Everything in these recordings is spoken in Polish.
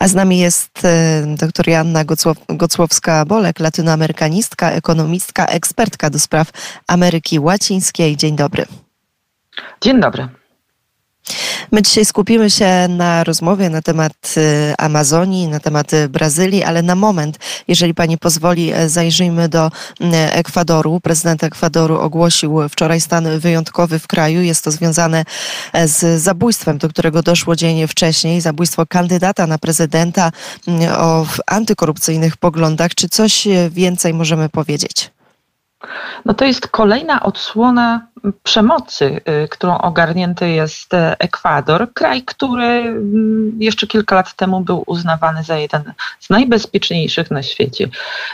A z nami jest dr Joanna Gocłowska-Bolek, latynoamerykanistka, ekonomistka, ekspertka do spraw Ameryki Łacińskiej. Dzień dobry. Dzień dobry. My dzisiaj skupimy się na rozmowie na temat y, Amazonii, na temat Brazylii, ale na moment, jeżeli pani pozwoli, e, zajrzyjmy do Ekwadoru. Prezydent Ekwadoru ogłosił wczoraj stan wyjątkowy w kraju. Jest to związane e, z zabójstwem, do którego doszło dzień wcześniej. Zabójstwo kandydata na prezydenta o antykorupcyjnych poglądach. Czy coś e, więcej możemy powiedzieć? No to jest kolejna odsłona przemocy, y, którą ogarnięty jest e, Ekwador, kraj, który mm, jeszcze kilka lat temu był uznawany za jeden z najbezpieczniejszych na świecie.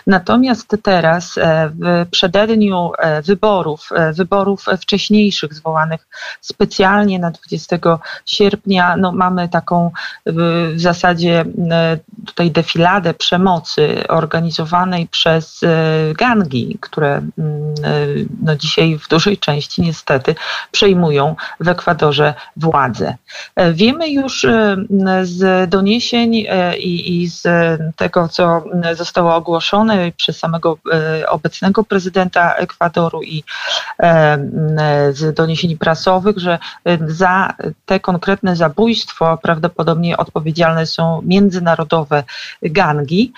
Natomiast teraz e, w przededniu wyborów, wyborów wcześniejszych zwołanych specjalnie na 20 sierpnia, no mamy taką w zasadzie tutaj defiladę przemocy organizowanej przez gangi, które no dzisiaj w dużej części niestety przejmują w Ekwadorze władzę. E, wiemy już e, z doniesień e, i, i z tego, co zostało ogłoszone przez samego obecnego prezydenta Ekwadoru i z doniesień prasowych, że za te konkretne zabójstwo prawdopodobnie odpowiedzialne są międzynarodowe gangi.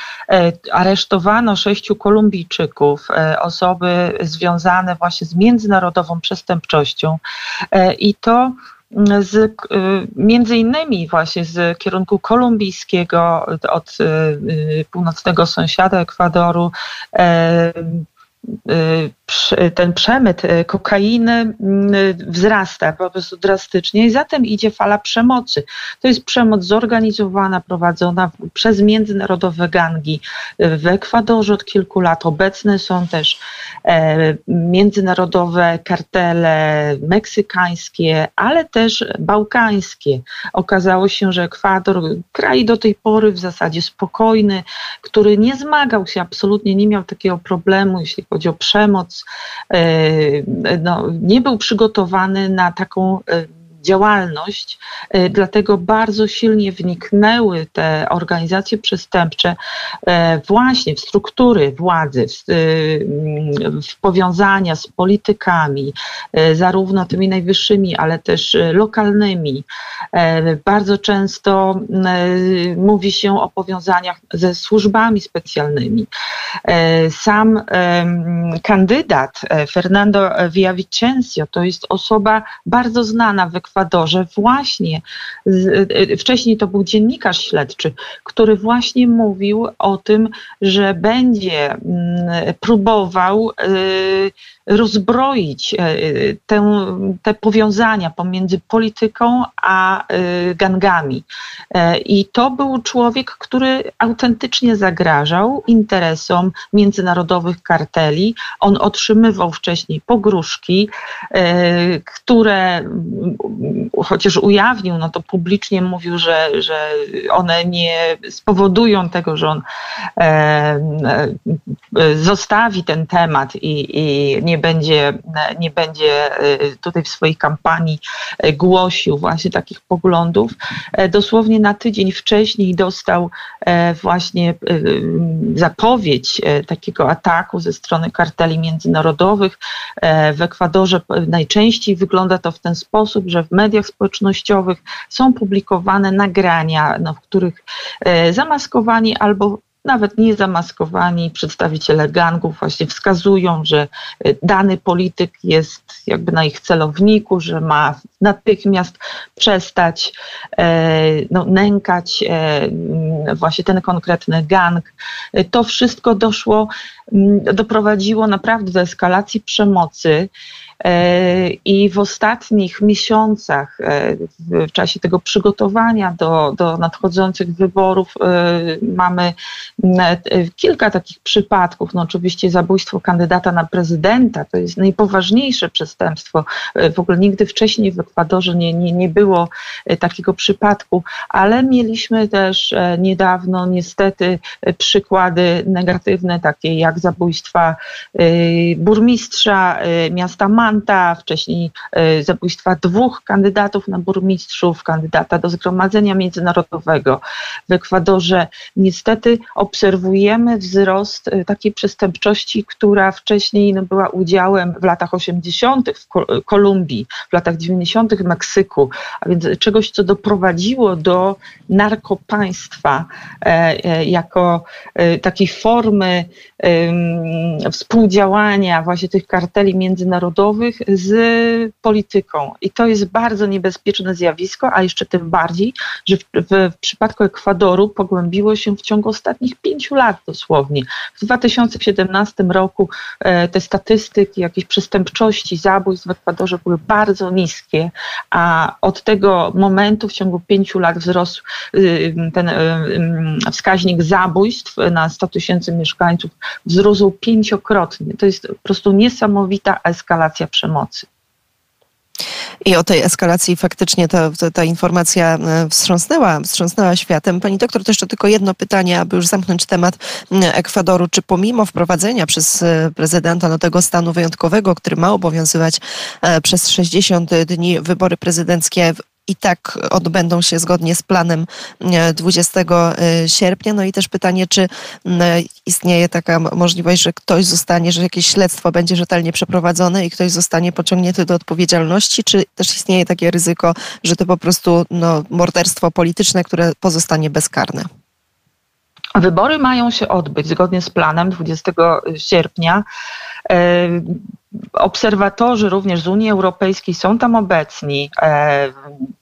Aresztowano sześciu Kolumbijczyków, osoby związane właśnie z międzynarodową przestępczością. E, i to mm, z, e, między innymi właśnie z kierunku kolumbijskiego, od e, północnego sąsiada Ekwadoru, ten przemyt kokainy mm, wzrasta po prostu drastycznie i zatem idzie fala przemocy. To jest przemoc zorganizowana, prowadzona przez międzynarodowe gangi w Ekwadorze od kilku lat. Obecne są też E, międzynarodowe kartele meksykańskie, ale też bałkańskie. Okazało się, że Ekwador, kraj do tej pory w zasadzie spokojny, który nie zmagał się absolutnie, nie miał takiego problemu, jeśli chodzi o przemoc, e, no, nie był przygotowany na taką e, działalność, e, dlatego bardzo silnie wniknęły te organizacje przestępcze e, właśnie w struktury władzy, w, e, w powiązania z politykami, zarówno tymi najwyższymi, ale też lokalnymi. Bardzo często mówi się o powiązaniach ze służbami specjalnymi. Sam kandydat Fernando Villavicencio to jest osoba bardzo znana w Ekwadorze właśnie, y, wcześniej to był dziennikarz śledczy, który właśnie mówił o tym, że będzie mm, próbował y, rozbroić e, te, te powiązania pomiędzy polityką a e, gangami. E, I to był człowiek, który autentycznie zagrażał interesom międzynarodowych karteli. On otrzymywał wcześniej pogróżki, które chociaż ujawnił, no to publicznie mówił, że, że one nie spowodują tego, że on zostawi ten temat i, i nie będzie, nie będzie y, tutaj w swojej kampanii głosił właśnie takich poglądów. E, dosłownie na tydzień wcześniej dostał e, właśnie zapowiedź e, takiego ataku ze strony karteli międzynarodowych. W Ekwadorze najczęściej wygląda to w ten sposób, że w mediach społecznościowych są publikowane nagrania, no, w których zamaskowani albo nawet niezamaskowani przedstawiciele gangów właśnie wskazują, że y, dany polityk jest jakby na ich celowniku, że ma natychmiast przestać e, no, nękać e, właśnie ten konkretny gang. To wszystko doszło, doprowadziło naprawdę do eskalacji przemocy. E, I w ostatnich miesiącach, e, w czasie tego przygotowania do, do nadchodzących wyborów, e, mamy kilka takich przypadków. No oczywiście zabójstwo kandydata na prezydenta to jest najpoważniejsze przestępstwo. W ogóle nigdy wcześniej w Ekwadorze nie, nie, nie było takiego przypadku, ale mieliśmy też niedawno niestety przykłady negatywne, takie jak zabójstwa burmistrza miasta Mar Bustamanta, wcześniej zabójstwa dwóch kandydatów na burmistrzów, kandydata do Zgromadzenia Międzynarodowego w Ekwadorze. Niestety obserwujemy wzrost takiej przestępczości, która wcześniej no, była udziałem w latach 80. w Kolumbii, w latach 90. w Meksyku, a więc czegoś, co doprowadziło do narkopaństwa e, e, jako e, takiej formy współdziałania właśnie tych karteli międzynarodowych z polityką. I to jest bardzo niebezpieczne zjawisko, a jeszcze tym bardziej, że w, w, w przypadku Ekwadoru pogłębiło się w ciągu ostatnich pięciu lat dosłownie. W 2017 roku te statystyki jakiejś przestępczości, zabójstw w Ekwadorze były bardzo niskie, a od tego momentu w ciągu pięciu lat wzrósł y, ten y, y, wskaźnik zabójstw na 100 tysięcy mieszkańców wzrósł pięciokrotnie. To jest po prostu niesamowita eskalacja przemocy. I o tej eskalacji faktycznie ta, ta, ta, informacja e, wstrząsnęła, wstrząsnęła światem. Pani doktor, to jeszcze tylko jedno pytanie, aby już zamknąć temat Ekwadoru. Czy pomimo wprowadzenia przez e, prezydenta no, tego stanu wyjątkowego, który ma obowiązywać e, przez 60 dni wybory prezydenckie i tak odbędą się zgodnie z planem 20 e, e, sierpnia. No i też pytanie, czy istnieje taka możliwość, że ktoś zostanie, że jakieś śledztwo będzie rzetelnie przeprowadzone i ktoś zostanie pociągnięty do odpowiedzialności, czy też istnieje takie ryzyko, że to po prostu no, morderstwo polityczne, które pozostanie bezkarne? Wybory mają się odbyć zgodnie z planem 20 sierpnia. E, obserwatorzy również z Unii Europejskiej są tam obecni. E,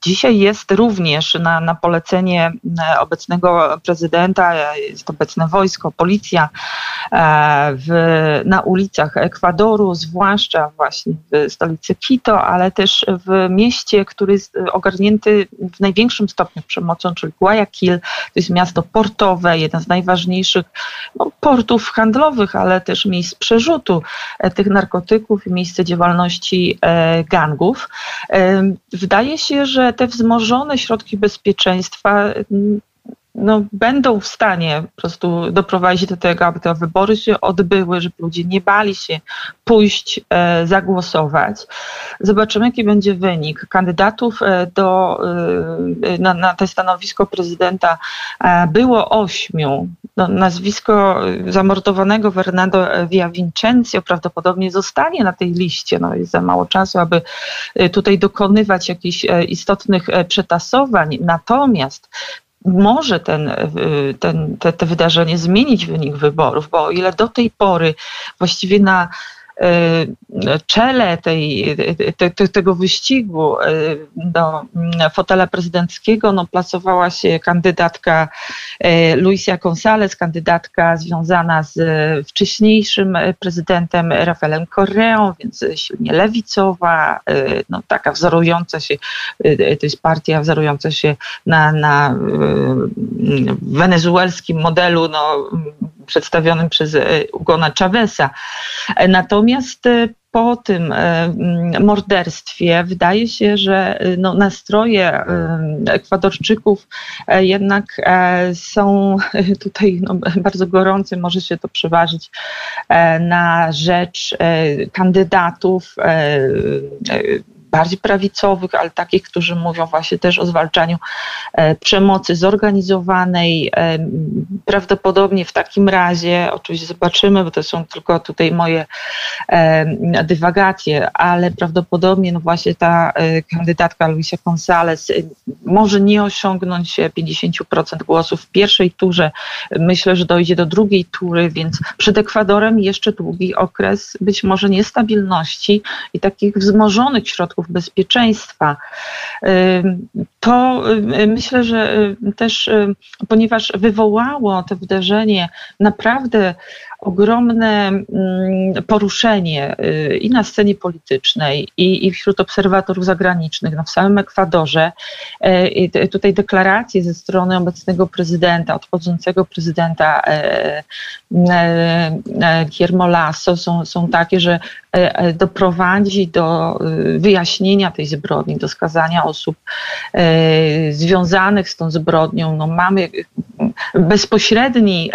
dzisiaj jest również na, na polecenie e, obecnego prezydenta, jest obecne wojsko, policja w, na ulicach Ekwadoru, zwłaszcza właśnie w stolicy Quito, ale też w mieście, który jest ogarnięty w największym stopniu przemocą, czyli Guayaquil. To jest miasto portowe, jeden z najważniejszych no, portów handlowych, ale też miejsc przerzutu tych narkotyków i miejsce działalności e, gangów. E, wydaje się, że te wzmożone środki bezpieczeństwa no, będą w stanie po prostu doprowadzić do tego, aby te wybory się odbyły, żeby ludzie nie bali się pójść e, zagłosować. Zobaczymy, jaki będzie wynik. Kandydatów e, do, e, na, na to stanowisko prezydenta e, było ośmiu. No, nazwisko zamordowanego Fernando Villavicencio prawdopodobnie zostanie na tej liście. No, jest za mało czasu, aby e, tutaj dokonywać jakichś e, istotnych przetasowań. Natomiast może ten, ten, te, te wydarzenie zmienić wynik wyborów, bo o ile do tej pory właściwie na E, czele tej, te, te, tego wyścigu e, do fotela prezydenckiego no, placowała się kandydatka e, Luisa González, kandydatka związana z wcześniejszym prezydentem Rafaelem Correą, więc silnie lewicowa, no, taka wzorująca się, to jest partia wzorująca się na, na wenezuelskim modelu no, przedstawionym przez Ugona Chaveza. Natomiast e, po tym e, morderstwie wydaje się, że e, no, nastroje Ekwadorczyków jednak są tutaj no, bardzo gorące, może się to przeważyć na rzecz kandydatów bardziej prawicowych, ale takich, którzy mówią właśnie też o zwalczaniu e, przemocy zorganizowanej. E, prawdopodobnie w takim razie, oczywiście zobaczymy, bo to są tylko tutaj moje e, dywagacje, ale prawdopodobnie no właśnie ta kandydatka Luisa González może nie osiągnąć 50% głosów w pierwszej turze. Myślę, że dojdzie do drugiej tury, więc przed Ekwadorem jeszcze długi okres być może niestabilności i takich wzmożonych środków bezpieczeństwa. To myślę, że też ponieważ wywołało to wydarzenie naprawdę ogromne mm, poruszenie y, i na scenie politycznej, i, i wśród obserwatorów zagranicznych, no w samym Ekwadorze. E, I tutaj deklaracje ze strony obecnego prezydenta, odchodzącego prezydenta e, e, Guillermo Lasso są, są takie, że doprowadzi do y, wyjaśnienia tej zbrodni, do skazania osób związanych z tą zbrodnią. No mamy bezpośredni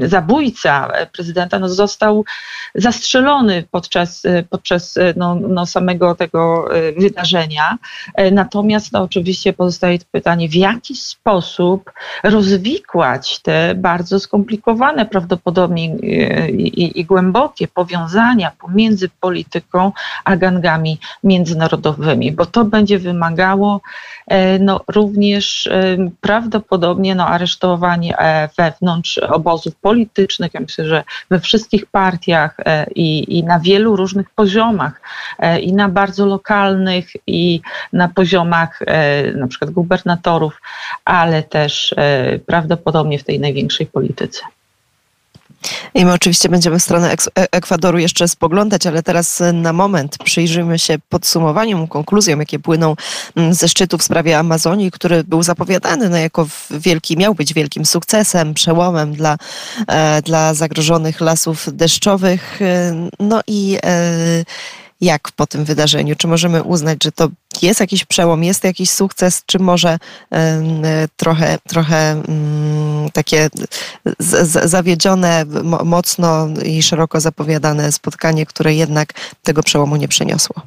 zabójca prezydenta no, został zastrzelony podczas, podczas no, no samego tego wydarzenia. Natomiast no, oczywiście pozostaje pytanie, w jaki sposób rozwikłać te bardzo skomplikowane prawdopodobnie i, i, i głębokie powiązania pomiędzy polityką a gangami międzynarodowymi, bo to będzie wymagało e, no, również e, prawdopodobnie no, aresztowań e, wewnątrz obozów politycznych. Ja myślę, że we wszystkich partiach i, i na wielu różnych poziomach, i na bardzo lokalnych, i na poziomach na przykład gubernatorów, ale też prawdopodobnie w tej największej polityce. I my oczywiście będziemy w stronę e, Ekwadoru jeszcze spoglądać, ale teraz e, na moment przyjrzyjmy się podsumowaniom, konkluzjom, jakie płyną mm, ze szczytu w sprawie Amazonii, który był zapowiadany no, jako wielki, miał być wielkim sukcesem, przełomem dla, e, dla zagrożonych lasów deszczowych. No i jak po tym wydarzeniu? Czy możemy uznać, że to jest jakiś przełom, jest jakiś sukces, czy może trochę, trochę mm, takie zawiedzione, mocno i szeroko zapowiadane spotkanie, które jednak tego przełomu nie przyniosło?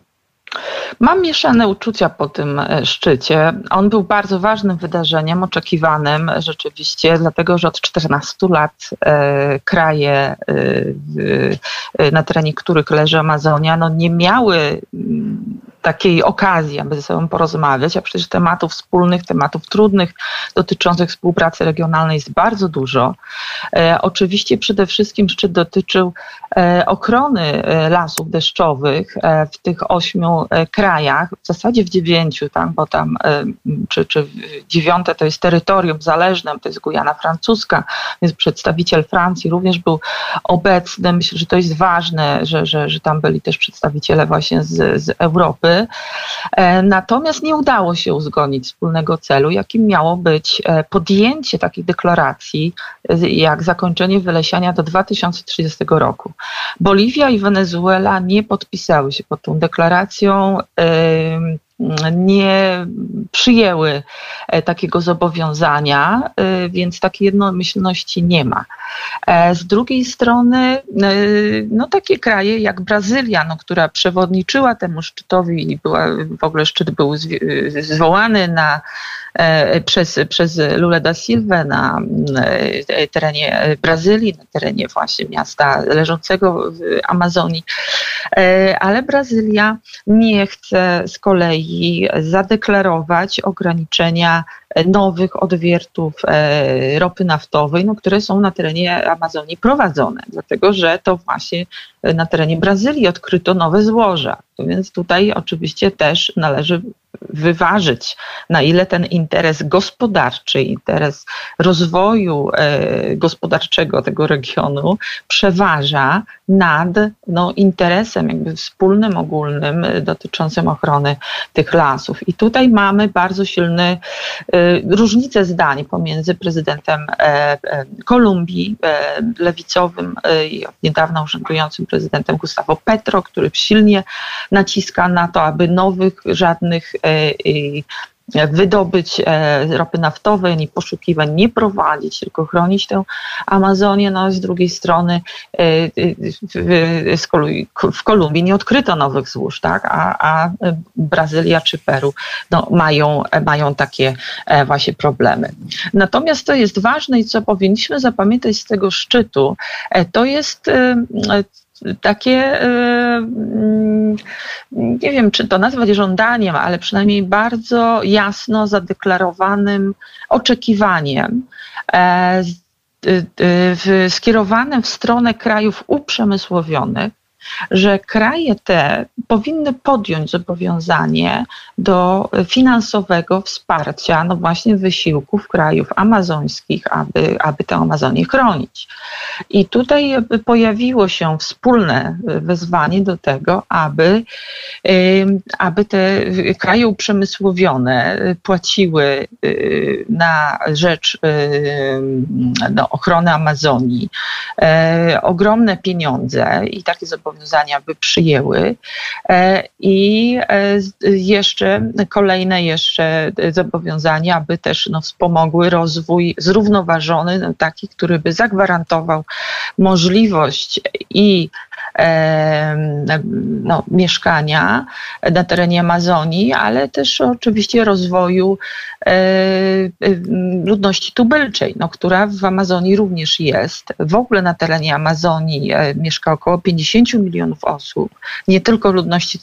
Mam mieszane uczucia po tym e, szczycie. On był bardzo ważnym wydarzeniem, oczekiwanym rzeczywiście, dlatego że od 14 lat e, kraje, e, e, na terenie których leży Amazonia, no nie miały mm, takiej okazji, aby ze sobą porozmawiać, a przecież tematów wspólnych, tematów trudnych dotyczących współpracy regionalnej jest bardzo dużo. E, oczywiście przede wszystkim szczyt dotyczył e, ochrony e, lasów deszczowych e, w tych ośmiu e, krajach, w zasadzie w dziewięciu, tak, bo tam e, czy, czy dziewiąte to jest terytorium zależne, to jest Gujana Francuska, więc przedstawiciel Francji również był obecny. Myślę, że to jest ważne, że, że, że tam byli też przedstawiciele właśnie z, z Europy. E, natomiast nie udało się uzgodnić wspólnego celu, jakim miało być e, podjęcie takiej deklaracji, e, jak zakończenie wylesiania do 2030 roku. Boliwia i Wenezuela nie podpisały się pod tą deklaracją nie przyjęły e, takiego zobowiązania, e, więc takiej jednomyślności nie ma. E, z drugiej strony, no takie kraje jak Brazylia, no, która przewodniczyła temu szczytowi i była, w ogóle szczyt był zwołany na przez, przez Lula da Silva na terenie Brazylii, na terenie właśnie miasta leżącego w Amazonii. Ale Brazylia nie chce z kolei zadeklarować ograniczenia nowych odwiertów ropy naftowej, no, które są na terenie Amazonii prowadzone, dlatego że to właśnie na terenie Brazylii odkryto nowe złoża. Więc tutaj oczywiście też należy wyważyć, na ile ten interes gospodarczy, interes rozwoju e, gospodarczego tego regionu przeważa nad no, interesem jakby wspólnym, ogólnym e, dotyczącym ochrony tych lasów. I tutaj mamy bardzo silne e, różnice zdań pomiędzy prezydentem Kolumbii, lewicowym i od niedawna urzędującym prezydentem Gustavo Petro, który silnie naciska na to, aby nowych żadnych wydobyć e, ropy naftowej, ani poszukiwań nie prowadzić, tylko chronić tę Amazonię. No z drugiej strony e, w Kolumbii nie odkryto nowych złóż, tak? a, a Brazylia czy Peru no, mają, mają takie e, właśnie problemy. Natomiast to jest ważne i co powinniśmy zapamiętać z tego szczytu, to jest takie, y, mm, nie wiem czy to nazwać żądaniem, ale przynajmniej bardzo jasno zadeklarowanym oczekiwaniem e, y, skierowanym w stronę krajów uprzemysłowionych, że kraje te powinny podjąć zobowiązanie do finansowego wsparcia, no właśnie wysiłków krajów amazońskich, aby, aby tę Amazonię chronić. I tutaj pojawiło się wspólne wezwanie do tego, aby, aby te kraje uprzemysłowione płaciły y, na rzecz no, ochrony Amazonii e, ogromne pieniądze i takie zobowiązania zobowiązania by przyjęły. I jeszcze kolejne jeszcze zobowiązania, aby też no, wspomogły rozwój zrównoważony, no, taki, który by zagwarantował możliwość i no, mieszkania na terenie Amazonii, ale też oczywiście rozwoju e, e, ludności tubylczej, no, która w Amazonii również jest. W ogóle na terenie Amazonii e, mieszka około 50 milionów osób, nie tylko ludności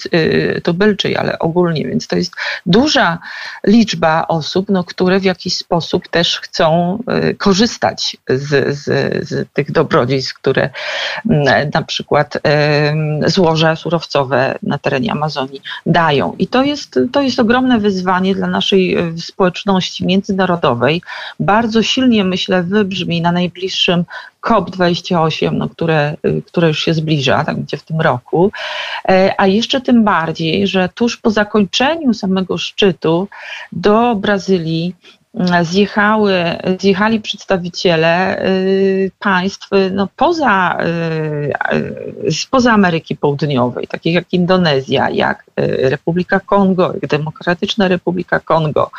tubylczej, ale ogólnie, więc to jest duża liczba osób, no, które w jakiś sposób też chcą korzystać z, z, z tych dobrodziejstw, które na przykład złoża surowcowe na terenie Amazonii dają. I to jest, to jest ogromne wyzwanie dla naszej e, społeczności międzynarodowej. Bardzo silnie, myślę, wybrzmi na najbliższym COP28, no, które, e, które już się zbliża, tak będzie w tym roku, e, a jeszcze tym bardziej, że tuż po zakończeniu samego szczytu do Brazylii zjechały, zjechali przedstawiciele y, państw no, poza, y, spoza Ameryki Południowej, takich jak Indonezja, jak y, Republika Kongo, jak Demokratyczna Republika Kongo,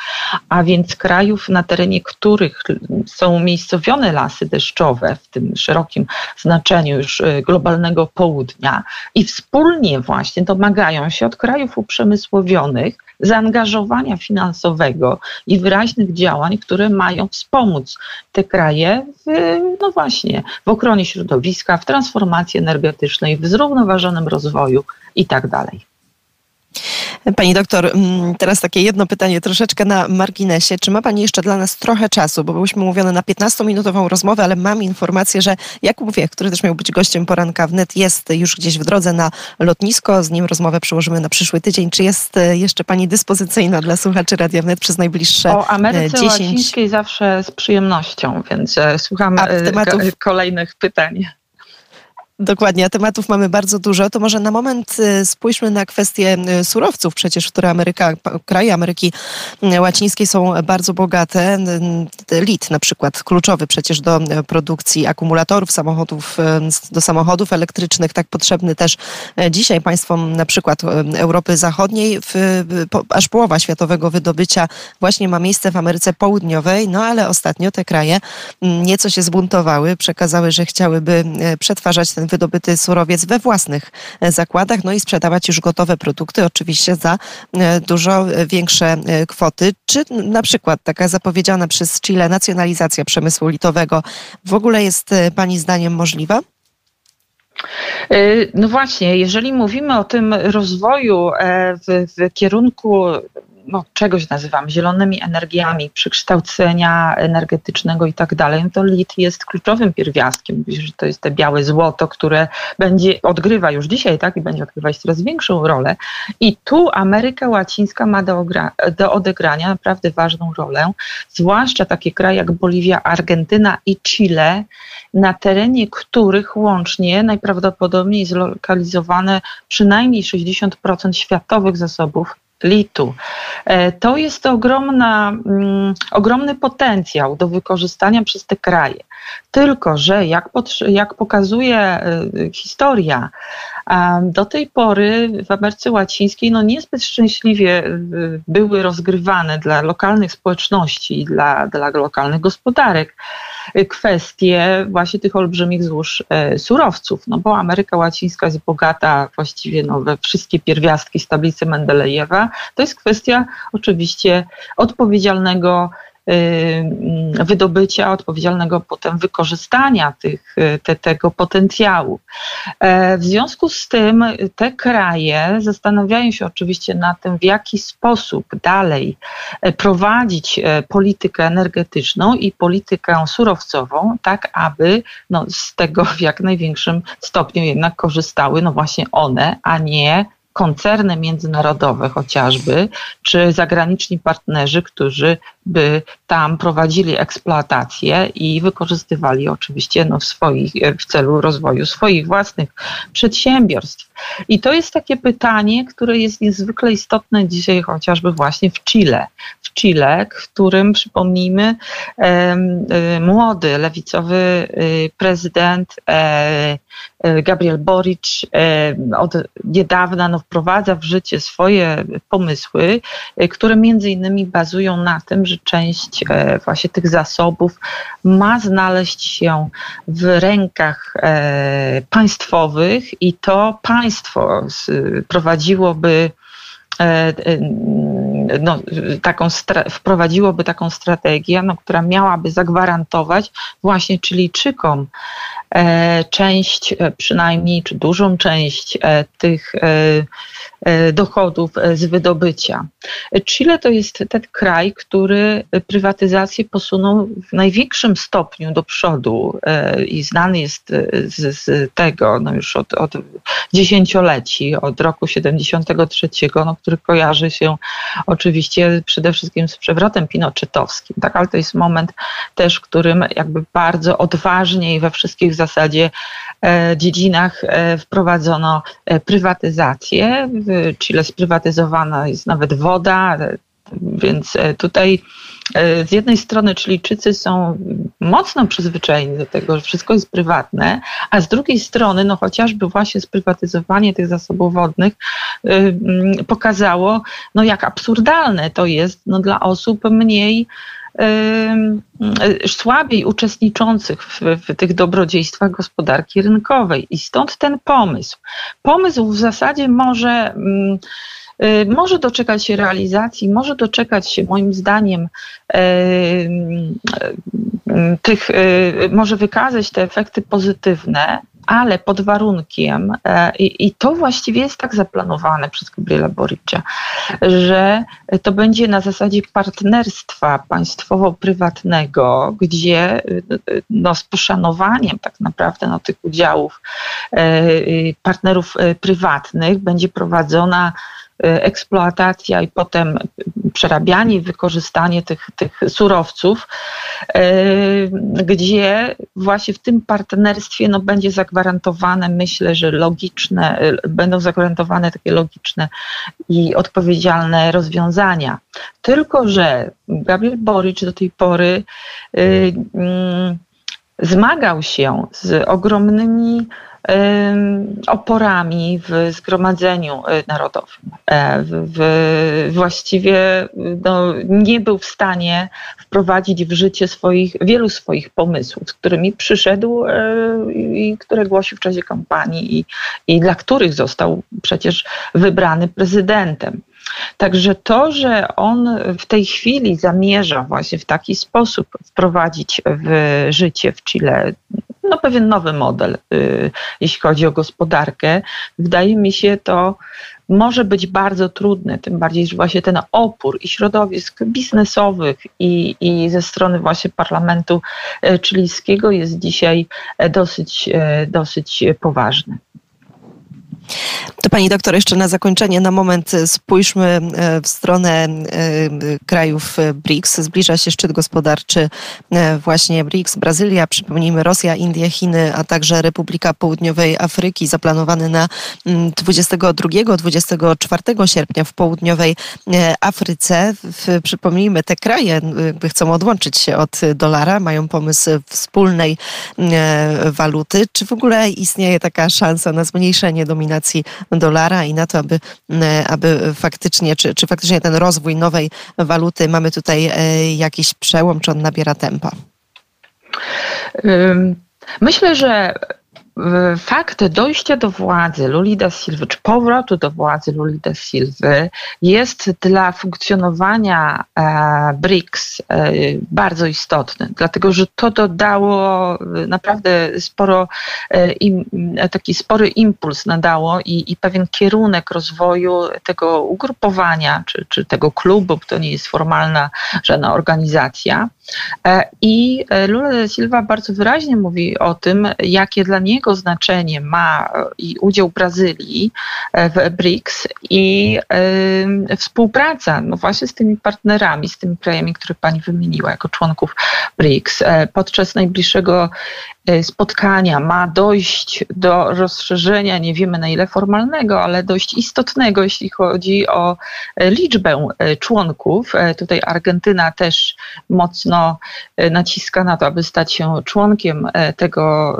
a więc krajów, na terenie których są umiejscowione lasy deszczowe w tym szerokim znaczeniu już globalnego południa i wspólnie właśnie domagają się od krajów uprzemysłowionych, zaangażowania finansowego i wyraźnych działań, które mają wspomóc te kraje w, no właśnie, w ochronie środowiska, w transformacji energetycznej, w zrównoważonym rozwoju i tak dalej. Pani doktor, mm, teraz takie jedno pytanie troszeczkę na marginesie. Czy ma Pani jeszcze dla nas trochę czasu? Bo byliśmy mówione na 15-minutową rozmowę, ale mam informację, że Jakub Wiech, który też miał być gościem poranka wnet, jest już gdzieś w drodze na lotnisko. Z nim rozmowę przełożymy na przyszły tydzień. Czy jest e, jeszcze Pani dyspozycyjna dla słuchaczy Radia Wnet przez najbliższe O Ameryce 10... Łacińskiej zawsze z przyjemnością, więc e, słucham tematów... kolejnych pytań. Dokładnie, a tematów mamy bardzo dużo. To może na moment y, spójrzmy na kwestię y, surowców, przecież które Ameryka, kraje Ameryki y, Łacińskiej są bardzo bogate. Lit na przykład, kluczowy przecież do produkcji akumulatorów samochodów, do samochodów elektrycznych, tak potrzebny też dzisiaj państwom na przykład Europy Zachodniej. W, aż połowa światowego wydobycia właśnie ma miejsce w Ameryce Południowej, no ale ostatnio te kraje nieco się zbuntowały, przekazały, że chciałyby przetwarzać ten wydobyty surowiec we własnych e, zakładach, no i sprzedawać już gotowe produkty, oczywiście za e, dużo większe e, kwoty. Czy na przykład taka zapowiedziana przez Chile nacjonalizacja przemysłu litowego w ogóle jest Pani zdaniem możliwa? No właśnie, jeżeli mówimy o tym rozwoju w, w kierunku no, czegoś nazywamy zielonymi energiami, przekształcenia energetycznego i tak dalej, no to lit jest kluczowym pierwiastkiem. Mówisz, że to jest te białe złoto, które będzie, odgrywa już dzisiaj, tak, i będzie odgrywać coraz większą rolę. I tu Ameryka Łacińska ma do, do odegrania naprawdę ważną rolę, zwłaszcza takie kraje jak Boliwia, Argentyna i Chile, na terenie których łącznie najprawdopodobniej zlokalizowane przynajmniej 60% światowych zasobów litu. E, to jest ogromna, mm, ogromny potencjał do wykorzystania przez te kraje. Tylko, że jak, jak pokazuje e, historia, do tej pory w Ameryce Łacińskiej no niezbyt szczęśliwie e, były rozgrywane dla lokalnych społeczności, dla, dla lokalnych gospodarek kwestie właśnie tych olbrzymich złóż e, surowców, no bo Ameryka Łacińska jest bogata właściwie no, we wszystkie pierwiastki z tablicy Mendelejewa. To jest kwestia oczywiście odpowiedzialnego Y, wydobycia, odpowiedzialnego potem wykorzystania tych, y, te, tego potencjału. E, w związku z tym te kraje zastanawiają się oczywiście na tym, w jaki sposób dalej e, prowadzić e, politykę energetyczną i politykę surowcową, tak aby no, z tego w jak największym stopniu jednak korzystały no właśnie one, a nie koncerny międzynarodowe chociażby, czy zagraniczni partnerzy, którzy by tam prowadzili eksploatację i wykorzystywali oczywiście no, w, swoich, w celu rozwoju swoich własnych przedsiębiorstw. I to jest takie pytanie, które jest niezwykle istotne dzisiaj chociażby właśnie w Chile. W Chile, którym przypomnijmy, e, młody lewicowy y, prezydent e, e, Gabriel Boric od niedawna no, wprowadza w życie swoje pomysły, które między innymi bazują na tym, że część właśnie tych zasobów ma znaleźć się w rękach państwowych i to państwo prowadziłoby no, taką wprowadziłoby taką strategię, no, która miałaby zagwarantować właśnie Chilijczykom e, część, e, przynajmniej, czy dużą część e, tych E, dochodów e, z wydobycia. Chile to jest ten kraj, który prywatyzację posunął w największym stopniu do przodu e, i znany jest z, z tego no już od, od dziesięcioleci, od roku 73, no, który kojarzy się oczywiście przede wszystkim z przewrotem pinochetowskim, tak, ale to jest moment też, w którym jakby bardzo odważnie i we wszystkich w zasadzie dziedzinach wprowadzono prywatyzację. W Chile sprywatyzowana jest nawet woda, więc e, tutaj e, z jednej strony Chilijczycy są mocno przyzwyczajeni do tego, że wszystko jest prywatne, a z drugiej strony, no chociażby właśnie sprywatyzowanie tych zasobów wodnych y, pokazało, no jak absurdalne to jest no, dla osób mniej y, słabiej uczestniczących w, w, tych dobrodziejstwach gospodarki rynkowej. I stąd ten pomysł. Pomysł w zasadzie może. Y, może doczekać się realizacji, może doczekać się moim zdaniem y, y, tych, może wykazać te efekty pozytywne, ale pod warunkiem, e, i, to właściwie jest tak zaplanowane przez Gabriela Boricza, że to będzie na zasadzie partnerstwa państwowo-prywatnego, gdzie no, z poszanowaniem tak naprawdę no, tych udziałów e, partnerów e, prywatnych będzie prowadzona Y, eksploatacja i potem przerabianie wykorzystanie tych, tych surowców, y, gdzie właśnie w tym partnerstwie no, będzie zagwarantowane, myślę, że logiczne, y, będą zagwarantowane takie logiczne i odpowiedzialne rozwiązania. Tylko, że Gabriel Boric do tej pory zmagał się z ogromnymi oporami w Zgromadzeniu e, Narodowym. E, w, w, właściwie no, nie był w stanie wprowadzić w życie swoich, wielu swoich pomysłów, z którymi przyszedł e, i które głosił w czasie kampanii i, i dla których został przecież wybrany prezydentem. Także to, że on w tej chwili zamierza właśnie w taki sposób wprowadzić w życie w Chile no, pewien nowy model, y, jeśli chodzi o gospodarkę. Wydaje mi się to może być bardzo trudne, tym bardziej, że właśnie ten opór i środowisk biznesowych i, i ze strony właśnie parlamentu chilijskiego jest dzisiaj dosyć, y, dosyć poważny. To pani doktor, jeszcze na zakończenie, na moment spójrzmy e, w stronę e, krajów BRICS. Zbliża się szczyt gospodarczy e, właśnie BRICS, Brazylia, przypomnijmy Rosja, Indie, Chiny, a także Republika Południowej Afryki, zaplanowany na 22-24 mm, sierpnia w południowej Afryce. Przypomnijmy, te kraje chcą odłączyć się od dolara, mają pomysł wspólnej waluty. Czy w ogóle istnieje taka szansa na zmniejszenie dominacji dolara i na to, aby, e, aby faktycznie, czy, czy faktycznie ten rozwój nowej waluty, mamy tutaj e, jakiś przełom, czy on nabiera tempa? Myślę, że fakt dojścia do władzy Luli da Silva, czy powrotu do władzy Luli da Silva jest dla funkcjonowania e, BRICS e, bardzo istotny, dlatego że to dodało naprawdę sporo, e, taki spory impuls nadało i, i pewien kierunek rozwoju tego ugrupowania, czy, czy tego klubu, bo to nie jest formalna żadna organizacja. I Lula da Silva bardzo wyraźnie mówi o tym, jakie dla niego znaczenie ma i udział Brazylii w BRICS i współpraca no właśnie z tymi partnerami, z tymi krajami, które pani wymieniła jako członków BRICS podczas najbliższego E, spotkania ma dojść do rozszerzenia, nie wiemy na ile formalnego, ale dość istotnego, jeśli chodzi o e, liczbę e, członków. Tutaj Argentyna też mocno naciska na to, aby stać się członkiem tego,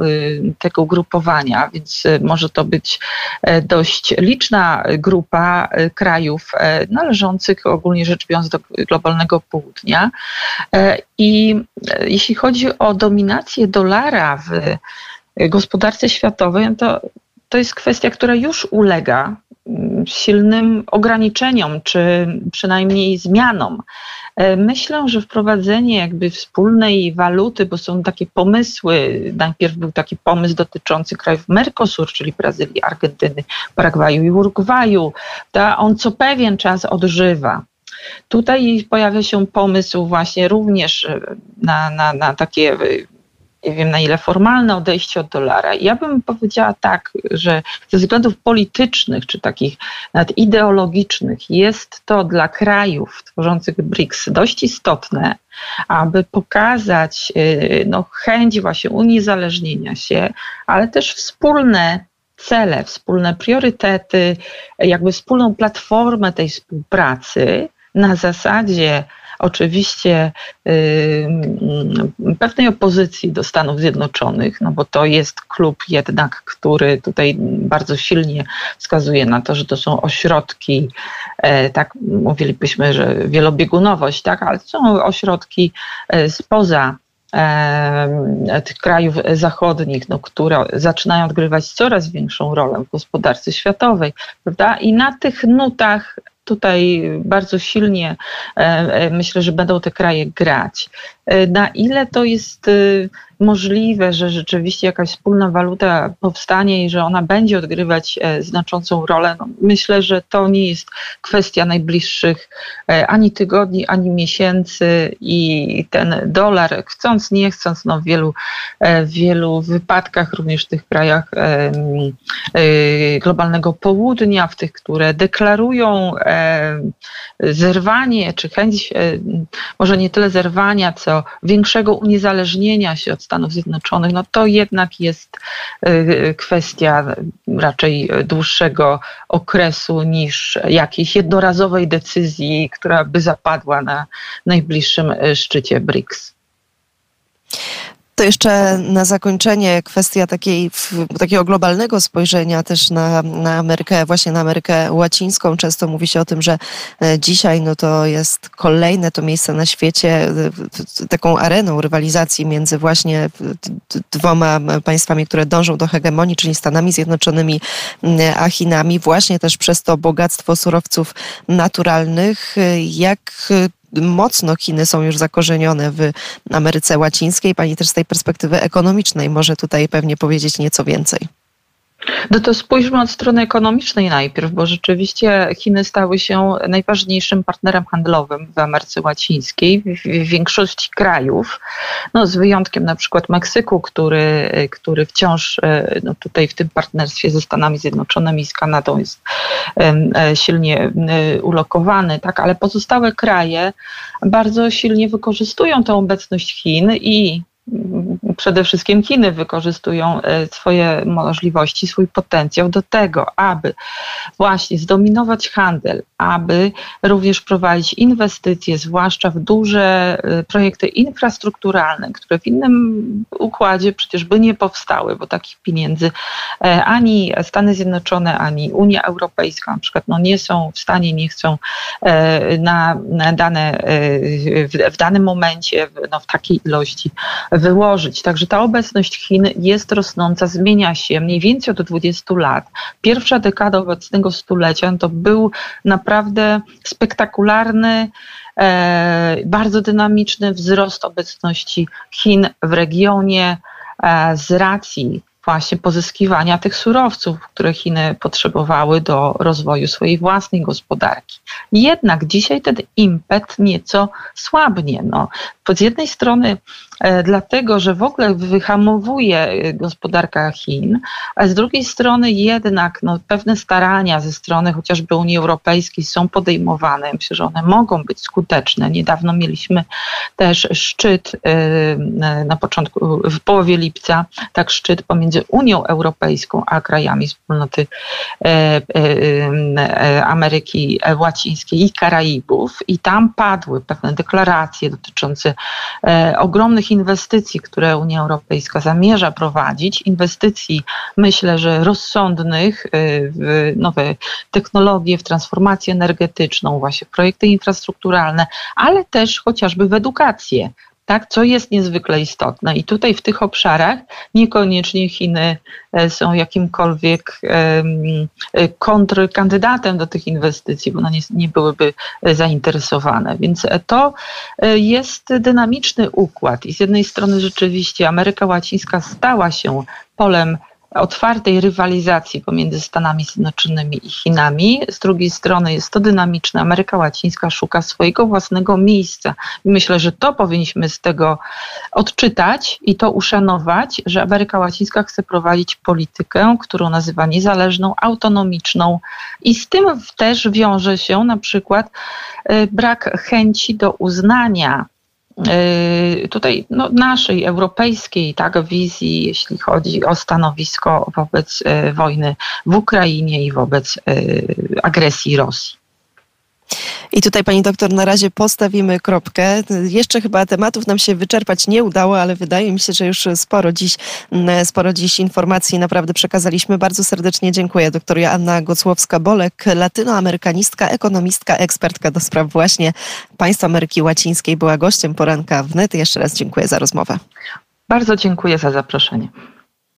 tego grupowania, więc może to być dość liczna grupa krajów należących ogólnie rzecz biorąc do globalnego południa. I jeśli chodzi o dominację dolara, w gospodarce światowej, no to, to jest kwestia, która już ulega mm, silnym ograniczeniom, czy przynajmniej zmianom. E, myślę, że wprowadzenie jakby wspólnej waluty, bo są takie pomysły, najpierw był taki pomysł dotyczący krajów Mercosur, czyli Brazylii, Argentyny, Paragwaju i Urugwaju, to on co pewien czas odżywa. Tutaj pojawia się pomysł właśnie również e, na, na, na takie nie wiem na ile formalne odejście od dolara. Ja bym powiedziała tak, że ze względów politycznych czy takich nawet ideologicznych jest to dla krajów tworzących BRICS dość istotne, aby pokazać y, no, chęć właśnie uniezależnienia się, ale też wspólne cele, wspólne priorytety, jakby wspólną platformę tej współpracy na zasadzie oczywiście pewnej opozycji do Stanów Zjednoczonych, no bo to jest klub jednak, który tutaj bardzo silnie wskazuje na to, że to są ośrodki, e, tak mówilibyśmy, że wielobiegunowość, tak, ale to są ośrodki e, spoza tych krajów zachodnich, no, które zaczynają odgrywać coraz większą rolę w gospodarce światowej, prawda? I na tych nutach tutaj bardzo silnie e, myślę, że będą te kraje grać. E, na ile to jest e, możliwe, że rzeczywiście jakaś wspólna waluta powstanie i że ona będzie odgrywać e, znaczącą rolę, no myślę, że to nie jest kwestia najbliższych ani tygodni, ani miesięcy i ten dolar, chcąc, nie chcąc, no w wielu, w wielu wypadkach, również w tych krajach globalnego południa, w tych, które deklarują zerwanie czy chęć, może nie tyle zerwania, co większego uniezależnienia się od Stanów Zjednoczonych, no to jednak jest y, kwestia raczej dłuższego okresu niż jakiejś jednorazowej decyzji, która by zapadła na najbliższym szczycie BRICS. To jeszcze na zakończenie kwestia takiej, takiego globalnego spojrzenia też na, na Amerykę, właśnie na Amerykę Łacińską. Często mówi się o tym, że e, dzisiaj no to jest kolejne to miejsce na świecie, e, taką areną rywalizacji między właśnie dwoma państwami, które dążą do hegemonii, czyli Stanami Zjednoczonymi a Chinami, właśnie też przez to bogactwo surowców naturalnych. Jak mocno Chiny są już zakorzenione w Ameryce Łacińskiej. Pani też z tej perspektywy ekonomicznej może tutaj pewnie powiedzieć nieco więcej. No to spójrzmy od strony ekonomicznej najpierw, bo rzeczywiście Chiny stały się najważniejszym partnerem handlowym w Ameryce Łacińskiej, w, większości krajów, no z wyjątkiem na przykład Meksyku, który, który wciąż no tutaj w tym partnerstwie ze Stanami Zjednoczonymi i z Kanadą jest e, silnie ulokowany, tak, ale pozostałe kraje bardzo silnie wykorzystują tę obecność Chin i przede wszystkim Chiny wykorzystują e, swoje możliwości, swój potencjał do tego, aby właśnie zdominować handel, aby również prowadzić inwestycje, zwłaszcza w duże e, projekty infrastrukturalne, które w innym układzie przecież by nie powstały, bo takich pieniędzy e, ani Stany Zjednoczone, ani Unia Europejska na przykład no nie są w stanie, nie chcą na, na dane, w, w danym momencie no w takiej ilości wyłożyć. Także ta obecność Chin jest rosnąca, zmienia się mniej więcej od 20 lat. Pierwsza dekada obecnego stulecia to był naprawdę spektakularny, e, bardzo dynamiczny wzrost obecności Chin w regionie e, z racji właśnie pozyskiwania tych surowców, które Chiny potrzebowały do rozwoju swojej własnej gospodarki. Jednak dzisiaj ten impet nieco słabnie. No, z jednej strony dlatego, że w ogóle wyhamowuje e, gospodarka Chin, a z drugiej strony jednak no, pewne starania ze strony chociażby Unii Europejskiej są podejmowane. Myślę, że one mogą być skuteczne. Niedawno mieliśmy też szczyt e, na początku, w połowie lipca, tak szczyt pomiędzy Unią Europejską a krajami wspólnoty Ameryki Łacińskiej i Karaibów i tam padły pewne deklaracje dotyczące E, inwestycji, które Unia Europejska zamierza prowadzić, inwestycji myślę, że rozsądnych e, w nowe technologie, w transformację energetyczną, właśnie projekty infrastrukturalne, ale też chociażby w edukację tak, co jest niezwykle istotne. I tutaj w tych obszarach niekoniecznie Chiny e, są jakimkolwiek e, kontrkandydatem do tych inwestycji, bo one nie, nie byłyby e, zainteresowane. Więc to jest dynamiczny układ. I z jednej strony rzeczywiście Ameryka Łacińska stała się polem otwartej rywalizacji pomiędzy Stanami Zjednoczonymi i Chinami. Z drugiej strony jest to dynamiczne. Ameryka Łacińska szuka swojego własnego miejsca. I myślę, że to powinniśmy z tego odczytać i to uszanować, że Ameryka Łacińska chce prowadzić politykę, którą nazywa niezależną, autonomiczną i z tym też wiąże się na przykład y, brak chęci do uznania tutaj no, naszej europejskiej tak, wizji, jeśli chodzi o stanowisko wobec y, wojny w Ukrainie i wobec y, agresji Rosji. I tutaj pani doktor na razie postawimy kropkę. Jeszcze chyba tematów nam się wyczerpać nie udało, ale wydaje mi się, że już sporo dziś, mm, sporo dziś informacji naprawdę przekazaliśmy. Bardzo serdecznie dziękuję. Doktor Joanna Gocłowska-Bolek, latynoamerykanistka, ekonomistka, ekspertka do spraw właśnie państw Ameryki Łacińskiej była gościem poranka wnet. Jeszcze raz dziękuję za rozmowę. Bardzo dziękuję za zaproszenie.